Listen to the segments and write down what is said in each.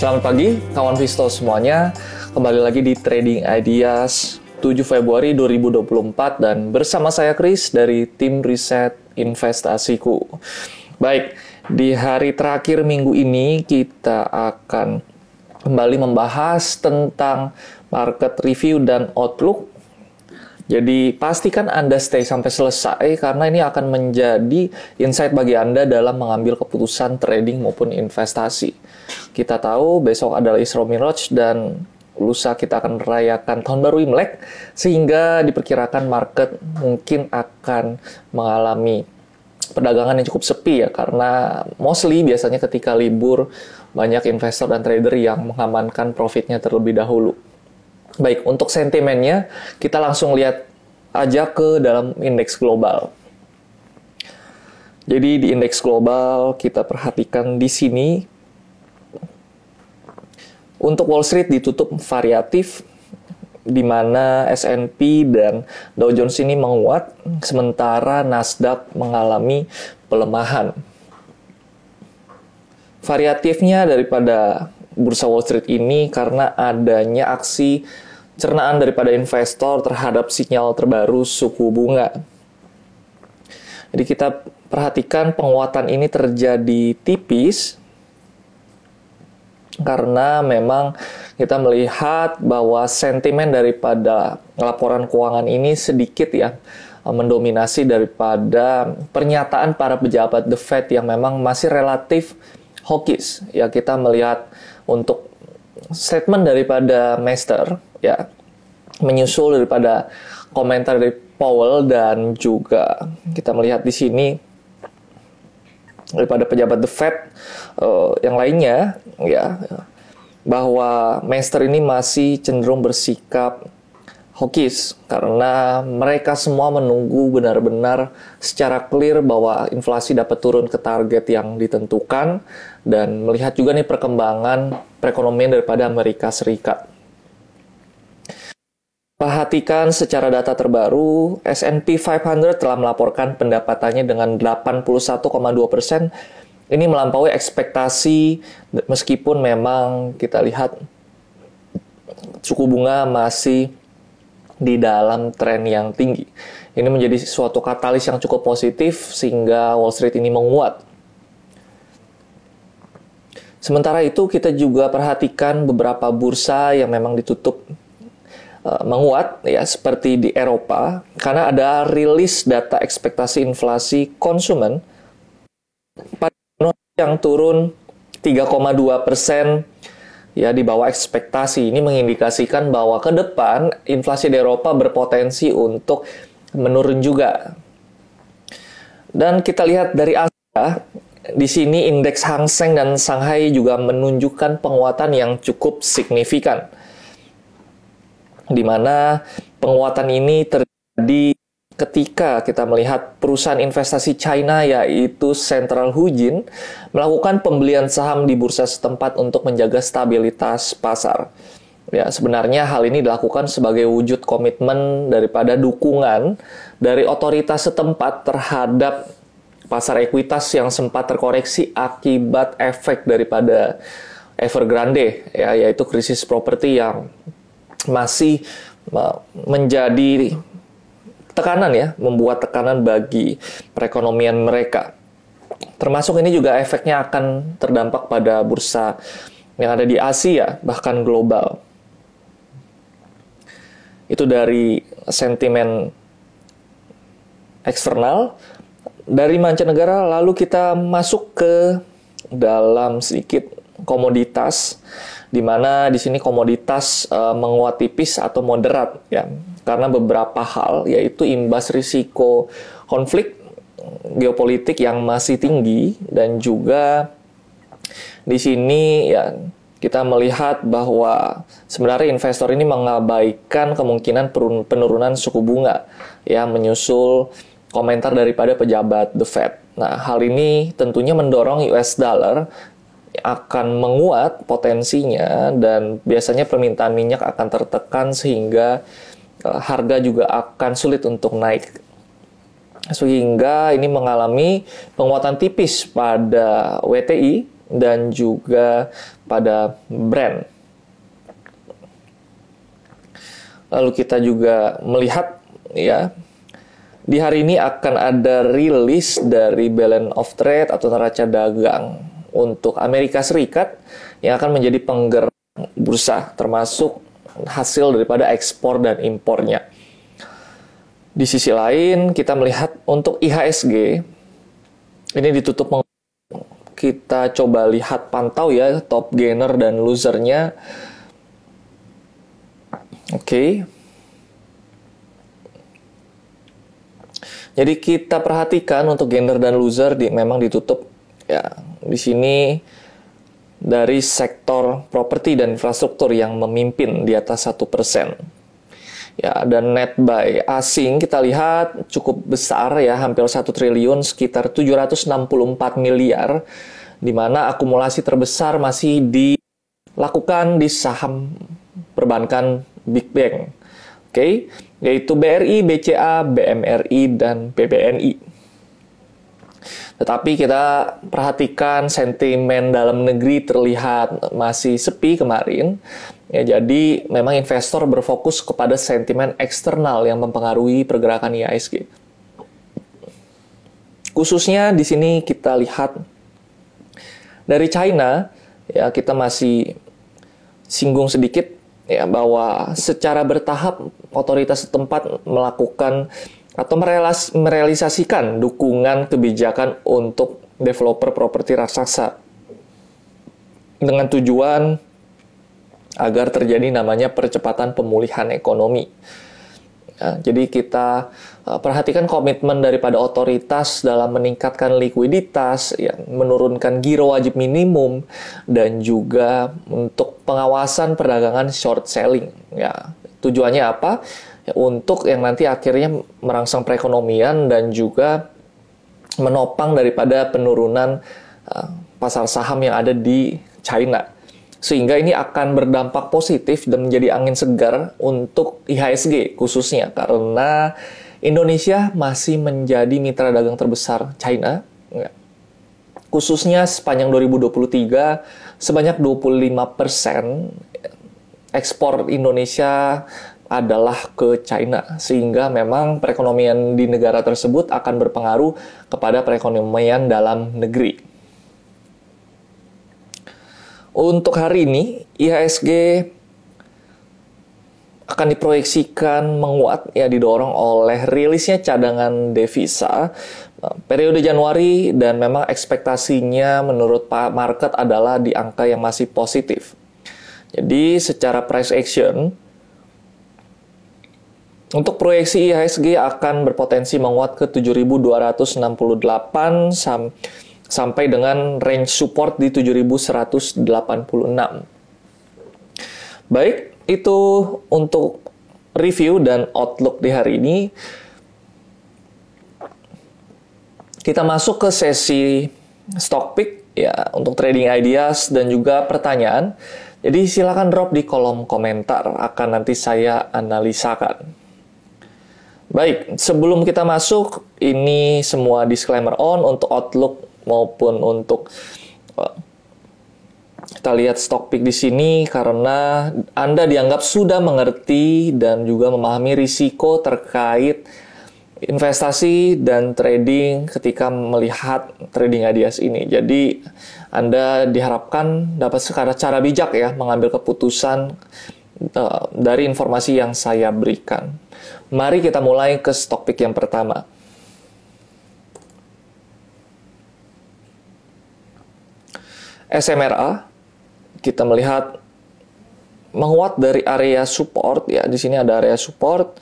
Selamat pagi, kawan Visto semuanya. Kembali lagi di Trading Ideas 7 Februari 2024 dan bersama saya Chris dari tim riset investasiku. Baik, di hari terakhir minggu ini kita akan kembali membahas tentang market review dan outlook jadi pastikan Anda stay sampai selesai karena ini akan menjadi insight bagi Anda dalam mengambil keputusan trading maupun investasi. Kita tahu besok adalah Isra Miraj dan lusa kita akan merayakan tahun baru Imlek sehingga diperkirakan market mungkin akan mengalami perdagangan yang cukup sepi ya karena mostly biasanya ketika libur banyak investor dan trader yang mengamankan profitnya terlebih dahulu. Baik, untuk sentimennya kita langsung lihat aja ke dalam indeks global. Jadi di indeks global kita perhatikan di sini untuk Wall Street ditutup variatif di mana S&P dan Dow Jones ini menguat sementara Nasdaq mengalami pelemahan. Variatifnya daripada bursa Wall Street ini karena adanya aksi cernaan daripada investor terhadap sinyal terbaru suku bunga. Jadi kita perhatikan penguatan ini terjadi tipis karena memang kita melihat bahwa sentimen daripada laporan keuangan ini sedikit ya mendominasi daripada pernyataan para pejabat The Fed yang memang masih relatif hawkish. Ya kita melihat untuk statement daripada Master ya menyusul daripada komentar dari Powell dan juga kita melihat di sini daripada pejabat The Fed uh, yang lainnya ya bahwa Master ini masih cenderung bersikap hawkish karena mereka semua menunggu benar-benar secara clear bahwa inflasi dapat turun ke target yang ditentukan dan melihat juga nih perkembangan perekonomian daripada Amerika Serikat. Perhatikan secara data terbaru, S&P 500 telah melaporkan pendapatannya dengan 81,2 persen. Ini melampaui ekspektasi meskipun memang kita lihat suku bunga masih di dalam tren yang tinggi. Ini menjadi suatu katalis yang cukup positif sehingga Wall Street ini menguat. Sementara itu kita juga perhatikan beberapa bursa yang memang ditutup uh, menguat ya seperti di Eropa karena ada rilis data ekspektasi inflasi konsumen pada yang turun 3,2 persen ya di bawah ekspektasi. Ini mengindikasikan bahwa ke depan inflasi di Eropa berpotensi untuk menurun juga. Dan kita lihat dari Asia, di sini indeks Hang Seng dan Shanghai juga menunjukkan penguatan yang cukup signifikan. Di mana penguatan ini terjadi ketika kita melihat perusahaan investasi China yaitu Central Huijin melakukan pembelian saham di bursa setempat untuk menjaga stabilitas pasar. Ya, sebenarnya hal ini dilakukan sebagai wujud komitmen daripada dukungan dari otoritas setempat terhadap pasar ekuitas yang sempat terkoreksi akibat efek daripada Evergrande ya yaitu krisis properti yang masih menjadi tekanan ya, membuat tekanan bagi perekonomian mereka. Termasuk ini juga efeknya akan terdampak pada bursa yang ada di Asia bahkan global. Itu dari sentimen eksternal dari mancanegara lalu kita masuk ke dalam sedikit komoditas di mana di sini komoditas uh, menguat tipis atau moderat ya karena beberapa hal yaitu imbas risiko konflik geopolitik yang masih tinggi dan juga di sini ya kita melihat bahwa sebenarnya investor ini mengabaikan kemungkinan penurunan suku bunga ya menyusul komentar daripada pejabat The Fed. Nah, hal ini tentunya mendorong US dollar akan menguat potensinya dan biasanya permintaan minyak akan tertekan sehingga harga juga akan sulit untuk naik. Sehingga ini mengalami penguatan tipis pada WTI dan juga pada brand. Lalu kita juga melihat ya di hari ini akan ada rilis dari balance of trade atau neraca dagang untuk Amerika Serikat yang akan menjadi penggerak bursa termasuk hasil daripada ekspor dan impornya. Di sisi lain kita melihat untuk IHSG ini ditutup kita coba lihat pantau ya top gainer dan losernya Oke. Okay. Jadi kita perhatikan untuk gender dan loser di, memang ditutup ya di sini dari sektor properti dan infrastruktur yang memimpin di atas satu persen. Ya, dan net buy asing kita lihat cukup besar ya, hampir satu triliun, sekitar 764 miliar, di mana akumulasi terbesar masih dilakukan di saham perbankan Big Bang. Oke, okay? yaitu BRI, BCA, BMRI, dan BBNI. Tetapi kita perhatikan sentimen dalam negeri terlihat masih sepi kemarin. Ya, jadi memang investor berfokus kepada sentimen eksternal yang mempengaruhi pergerakan IISG. Khususnya di sini kita lihat dari China, ya kita masih singgung sedikit ya bahwa secara bertahap otoritas setempat melakukan atau merealis, merealisasikan dukungan kebijakan untuk developer properti raksasa dengan tujuan agar terjadi namanya percepatan pemulihan ekonomi. Ya, jadi kita uh, perhatikan komitmen daripada otoritas dalam meningkatkan likuiditas, ya, menurunkan giro wajib minimum, dan juga untuk pengawasan perdagangan short selling. Ya, tujuannya apa? Ya, untuk yang nanti akhirnya merangsang perekonomian dan juga menopang daripada penurunan uh, pasar saham yang ada di China sehingga ini akan berdampak positif dan menjadi angin segar untuk IHSG khususnya karena Indonesia masih menjadi mitra dagang terbesar China ya. khususnya sepanjang 2023 sebanyak 25% ekspor Indonesia adalah ke China sehingga memang perekonomian di negara tersebut akan berpengaruh kepada perekonomian dalam negeri. Untuk hari ini, IHSG akan diproyeksikan menguat ya didorong oleh rilisnya cadangan devisa eh, periode Januari dan memang ekspektasinya menurut Pak Market adalah di angka yang masih positif. Jadi secara price action untuk proyeksi IHSG akan berpotensi menguat ke 7268 sampai sampai dengan range support di 7186. Baik, itu untuk review dan outlook di hari ini. Kita masuk ke sesi stock pick ya untuk trading ideas dan juga pertanyaan. Jadi silakan drop di kolom komentar, akan nanti saya analisakan. Baik, sebelum kita masuk, ini semua disclaimer on untuk outlook maupun untuk uh, kita lihat stock pick di sini karena Anda dianggap sudah mengerti dan juga memahami risiko terkait investasi dan trading ketika melihat trading ideas ini. Jadi Anda diharapkan dapat secara cara bijak ya mengambil keputusan uh, dari informasi yang saya berikan. Mari kita mulai ke stock pick yang pertama. SMRA kita melihat menguat dari area support ya di sini ada area support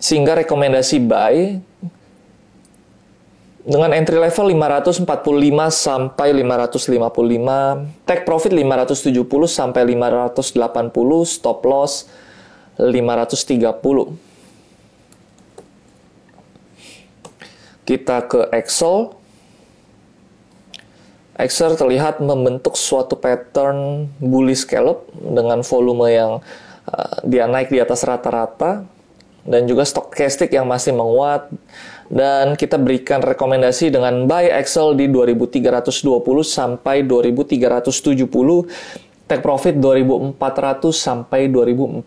sehingga rekomendasi buy dengan entry level 545 sampai 555 take profit 570 sampai 580 stop loss 530 kita ke Excel. XR terlihat membentuk suatu pattern bullish scallop dengan volume yang uh, dia naik di atas rata-rata dan juga stochastic yang masih menguat dan kita berikan rekomendasi dengan buy Excel di 2320 sampai 2370 take profit 2400 sampai 2450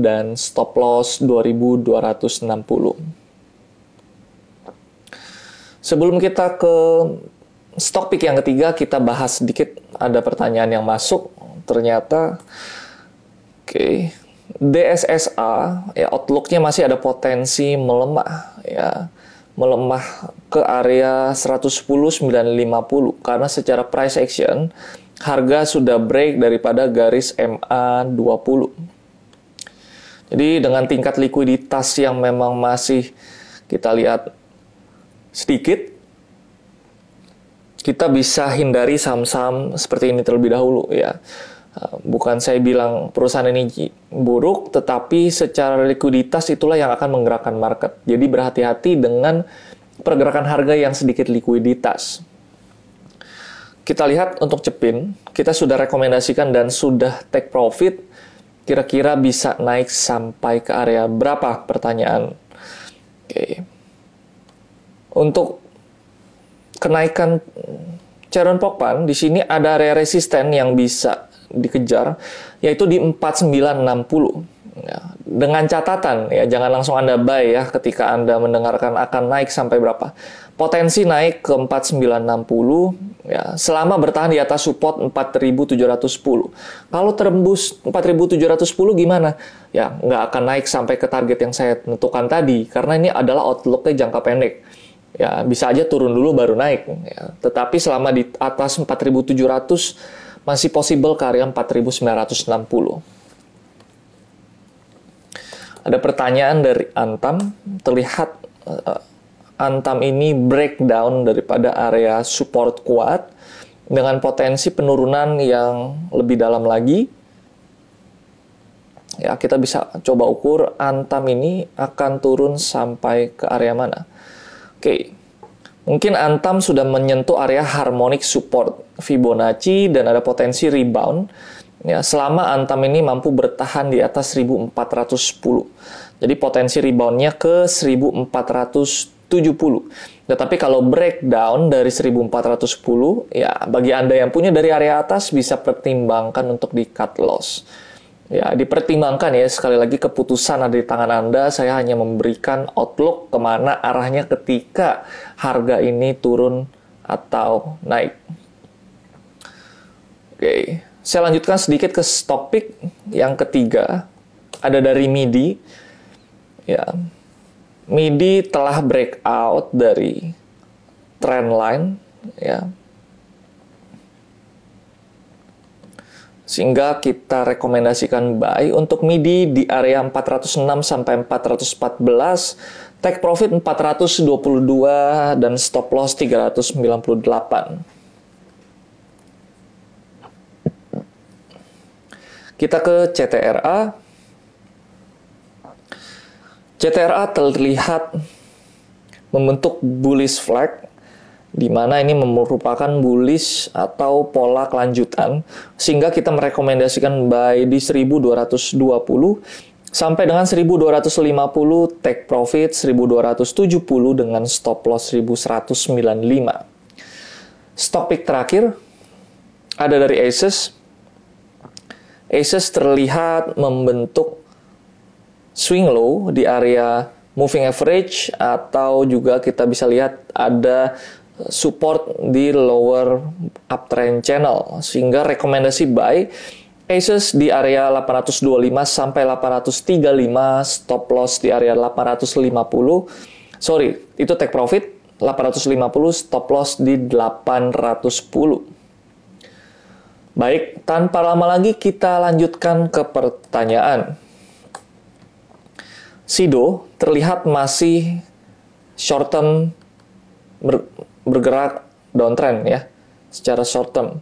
dan stop loss 2260 sebelum kita ke stock pick yang ketiga kita bahas sedikit. Ada pertanyaan yang masuk ternyata oke. okay, DSSA ya outlooknya masih ada potensi melemah ya melemah ke area 110 950 karena secara price action harga sudah break daripada garis MA 20. Jadi dengan tingkat likuiditas yang memang masih kita lihat sedikit kita bisa hindari saham-saham seperti ini terlebih dahulu ya. Bukan saya bilang perusahaan ini buruk, tetapi secara likuiditas itulah yang akan menggerakkan market. Jadi berhati-hati dengan pergerakan harga yang sedikit likuiditas. Kita lihat untuk Cepin, kita sudah rekomendasikan dan sudah take profit, kira-kira bisa naik sampai ke area berapa? Pertanyaan. Oke. Untuk kenaikan Charon Pokpan, di sini ada area resisten yang bisa dikejar yaitu di 4960 ya, dengan catatan ya jangan langsung Anda buy ya ketika Anda mendengarkan akan naik sampai berapa. Potensi naik ke 4960 ya selama bertahan di atas support 4710 kalau terembus 4710 gimana? Ya nggak akan naik sampai ke target yang saya tentukan tadi karena ini adalah outlooknya jangka pendek. Ya bisa aja turun dulu baru naik ya. tetapi selama di atas 4700 masih possible ke area 4960. Ada pertanyaan dari Antam, terlihat uh, Antam ini breakdown daripada area support kuat dengan potensi penurunan yang lebih dalam lagi. Ya, kita bisa coba ukur Antam ini akan turun sampai ke area mana. Oke, Mungkin Antam sudah menyentuh area harmonic support Fibonacci dan ada potensi rebound ya selama Antam ini mampu bertahan di atas 1410. Jadi potensi reboundnya ke 1470. Tetapi kalau breakdown dari 1410 ya bagi Anda yang punya dari area atas bisa pertimbangkan untuk di cut loss. Ya, dipertimbangkan ya, sekali lagi keputusan ada di tangan Anda, saya hanya memberikan outlook ke mana arahnya ketika harga ini turun atau naik. Oke, saya lanjutkan sedikit ke stock pick yang ketiga, ada dari MIDI. Ya, MIDI telah breakout dari trend line, ya, Sehingga kita rekomendasikan buy untuk MIDI di area 406 sampai 414, take profit 422 dan stop loss 398. Kita ke CTRA. CTRA terlihat membentuk bullish flag di mana ini merupakan bullish atau pola kelanjutan sehingga kita merekomendasikan buy di 1220 sampai dengan 1250 take profit 1270 dengan stop loss 1195 stop pick terakhir ada dari Asus. Asus terlihat membentuk swing low di area moving average atau juga kita bisa lihat ada support di lower uptrend channel. Sehingga rekomendasi buy Asus di area 825 sampai 835 stop loss di area 850 sorry itu take profit 850 stop loss di 810 baik tanpa lama lagi kita lanjutkan ke pertanyaan. Sido terlihat masih short term bergerak downtrend ya secara short term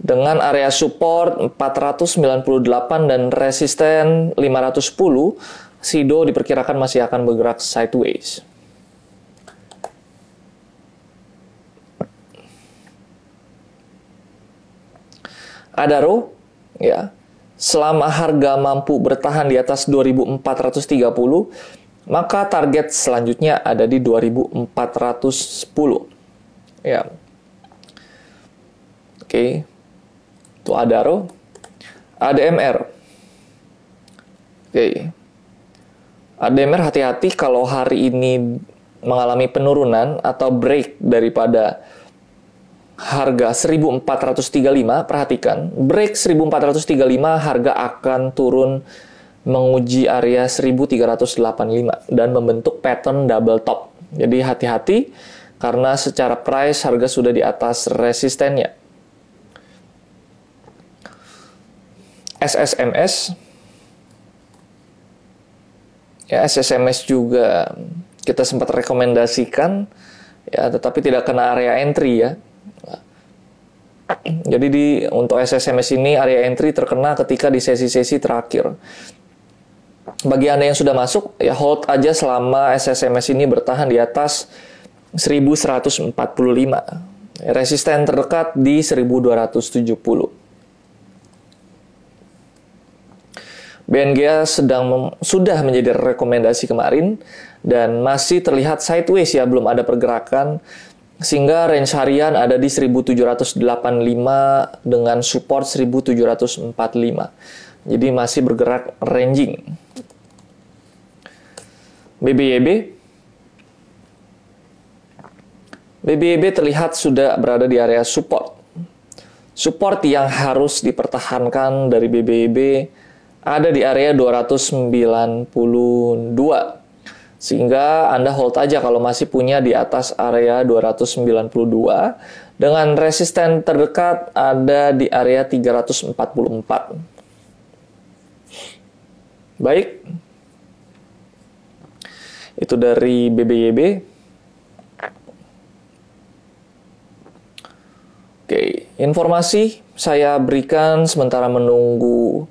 dengan area support 498 dan resisten 510 Sido diperkirakan masih akan bergerak sideways Adaro ya selama harga mampu bertahan di atas 2430, maka target selanjutnya ada di 2410. Ya. Oke. Itu Adaro. ADMR. Oke. ADMR hati-hati kalau hari ini mengalami penurunan atau break daripada harga 1435, perhatikan, break 1435 harga akan turun menguji area 1385 dan membentuk pattern double top. Jadi hati-hati karena secara price harga sudah di atas resistennya. SSMS ya SSMS juga kita sempat rekomendasikan ya tetapi tidak kena area entry ya jadi di untuk SSMS ini area entry terkena ketika di sesi-sesi terakhir. Bagi Anda yang sudah masuk, ya hold aja selama SSMS ini bertahan di atas 1145. Resisten terdekat di 1270. BNGA sedang sudah menjadi rekomendasi kemarin dan masih terlihat sideways ya belum ada pergerakan sehingga range harian ada di 1785 dengan support 1745. Jadi masih bergerak ranging. BBYB BBYB terlihat sudah berada di area support. Support yang harus dipertahankan dari BBYB ada di area 292 sehingga Anda hold aja kalau masih punya di atas area 292 dengan resisten terdekat ada di area 344. Baik. Itu dari BBYB. Oke, informasi saya berikan sementara menunggu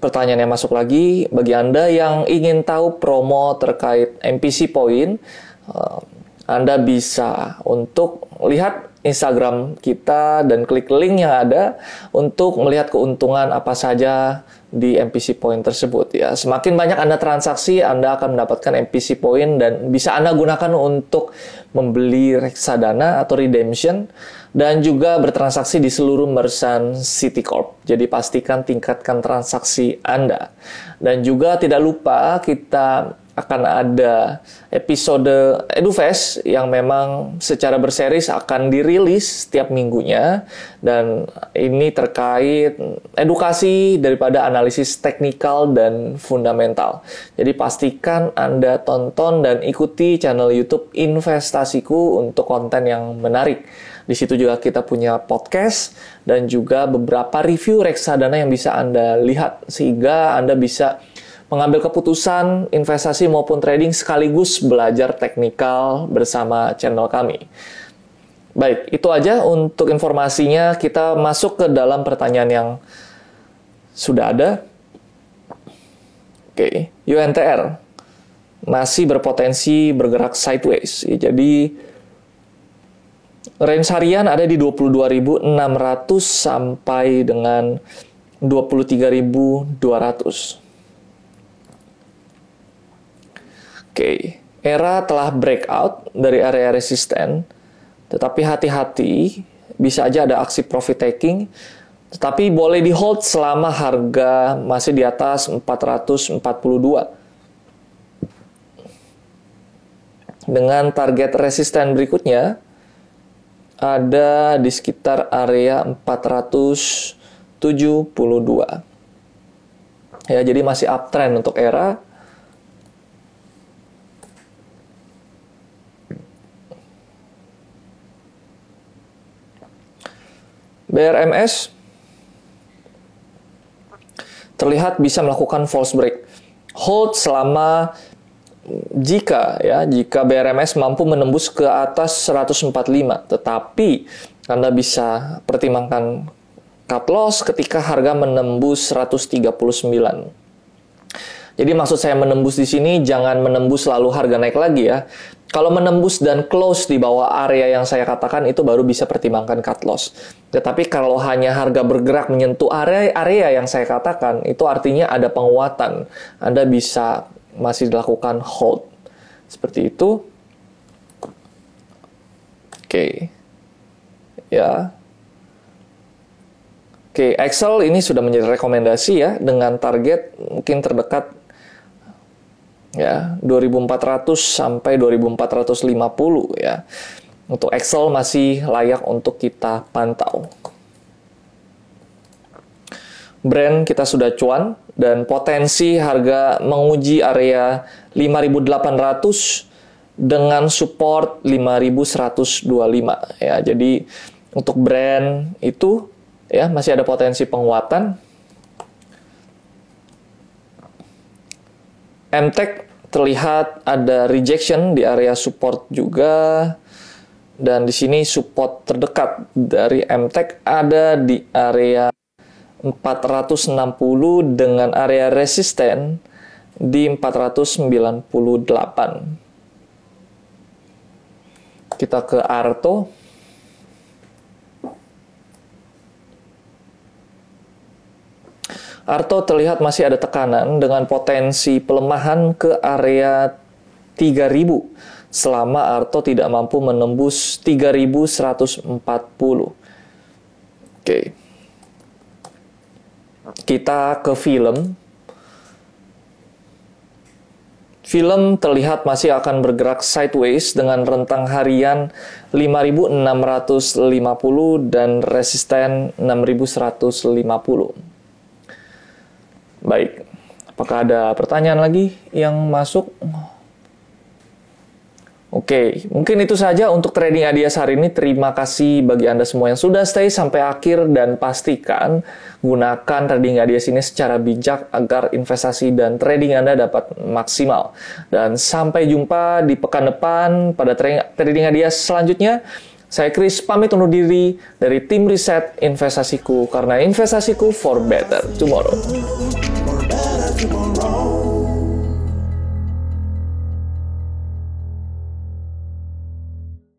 pertanyaan yang masuk lagi. Bagi Anda yang ingin tahu promo terkait MPC Point, uh, Anda bisa untuk lihat Instagram kita dan klik link yang ada untuk melihat keuntungan apa saja di MPC Point tersebut ya. Semakin banyak Anda transaksi, Anda akan mendapatkan MPC Point dan bisa Anda gunakan untuk membeli reksadana atau redemption dan juga bertransaksi di seluruh Mersan Citicorp. Jadi pastikan tingkatkan transaksi Anda. Dan juga tidak lupa kita akan ada episode EduFest yang memang secara berseris akan dirilis setiap minggunya dan ini terkait edukasi daripada analisis teknikal dan fundamental. Jadi pastikan Anda tonton dan ikuti channel YouTube Investasiku untuk konten yang menarik. Di situ juga kita punya podcast dan juga beberapa review reksadana yang bisa Anda lihat sehingga Anda bisa mengambil keputusan investasi maupun trading sekaligus belajar teknikal bersama channel kami. Baik, itu aja untuk informasinya. Kita masuk ke dalam pertanyaan yang sudah ada. Oke, UNTR masih berpotensi bergerak sideways. Jadi range harian ada di 22.600 sampai dengan 23.200. Oke, era telah breakout dari area resisten, tetapi hati-hati, bisa aja ada aksi profit taking, tetapi boleh di hold selama harga masih di atas 442. Dengan target resisten berikutnya, ada di sekitar area 472. Ya, jadi masih uptrend untuk era. BRMS terlihat bisa melakukan false break. Hold selama jika ya jika BRMS mampu menembus ke atas 145 tetapi Anda bisa pertimbangkan cut loss ketika harga menembus 139 Jadi maksud saya menembus di sini jangan menembus lalu harga naik lagi ya. Kalau menembus dan close di bawah area yang saya katakan itu baru bisa pertimbangkan cut loss. Tetapi kalau hanya harga bergerak menyentuh area area yang saya katakan itu artinya ada penguatan. Anda bisa masih dilakukan hold. Seperti itu. Oke. Ya. Oke, Excel ini sudah menjadi rekomendasi ya dengan target mungkin terdekat ya 2400 sampai 2450 ya. Untuk Excel masih layak untuk kita pantau. Brand kita sudah cuan dan potensi harga menguji area 5800 dengan support 5125 ya. Jadi untuk brand itu ya masih ada potensi penguatan. MTech terlihat ada rejection di area support juga dan di sini support terdekat dari MTEK ada di area 460 dengan area resisten di 498. Kita ke Arto. Arto terlihat masih ada tekanan dengan potensi pelemahan ke area 3000 selama Arto tidak mampu menembus 3140. Oke. Kita ke film. Film terlihat masih akan bergerak sideways dengan rentang harian 5650 dan resisten 6150. Baik, apakah ada pertanyaan lagi yang masuk? Oke, mungkin itu saja untuk trading ADS hari ini. Terima kasih bagi Anda semua yang sudah stay sampai akhir dan pastikan gunakan trading ADS ini secara bijak agar investasi dan trading Anda dapat maksimal. Dan sampai jumpa di pekan depan pada trading ADS selanjutnya. Saya Chris pamit undur diri dari tim riset investasiku karena investasiku for better tomorrow.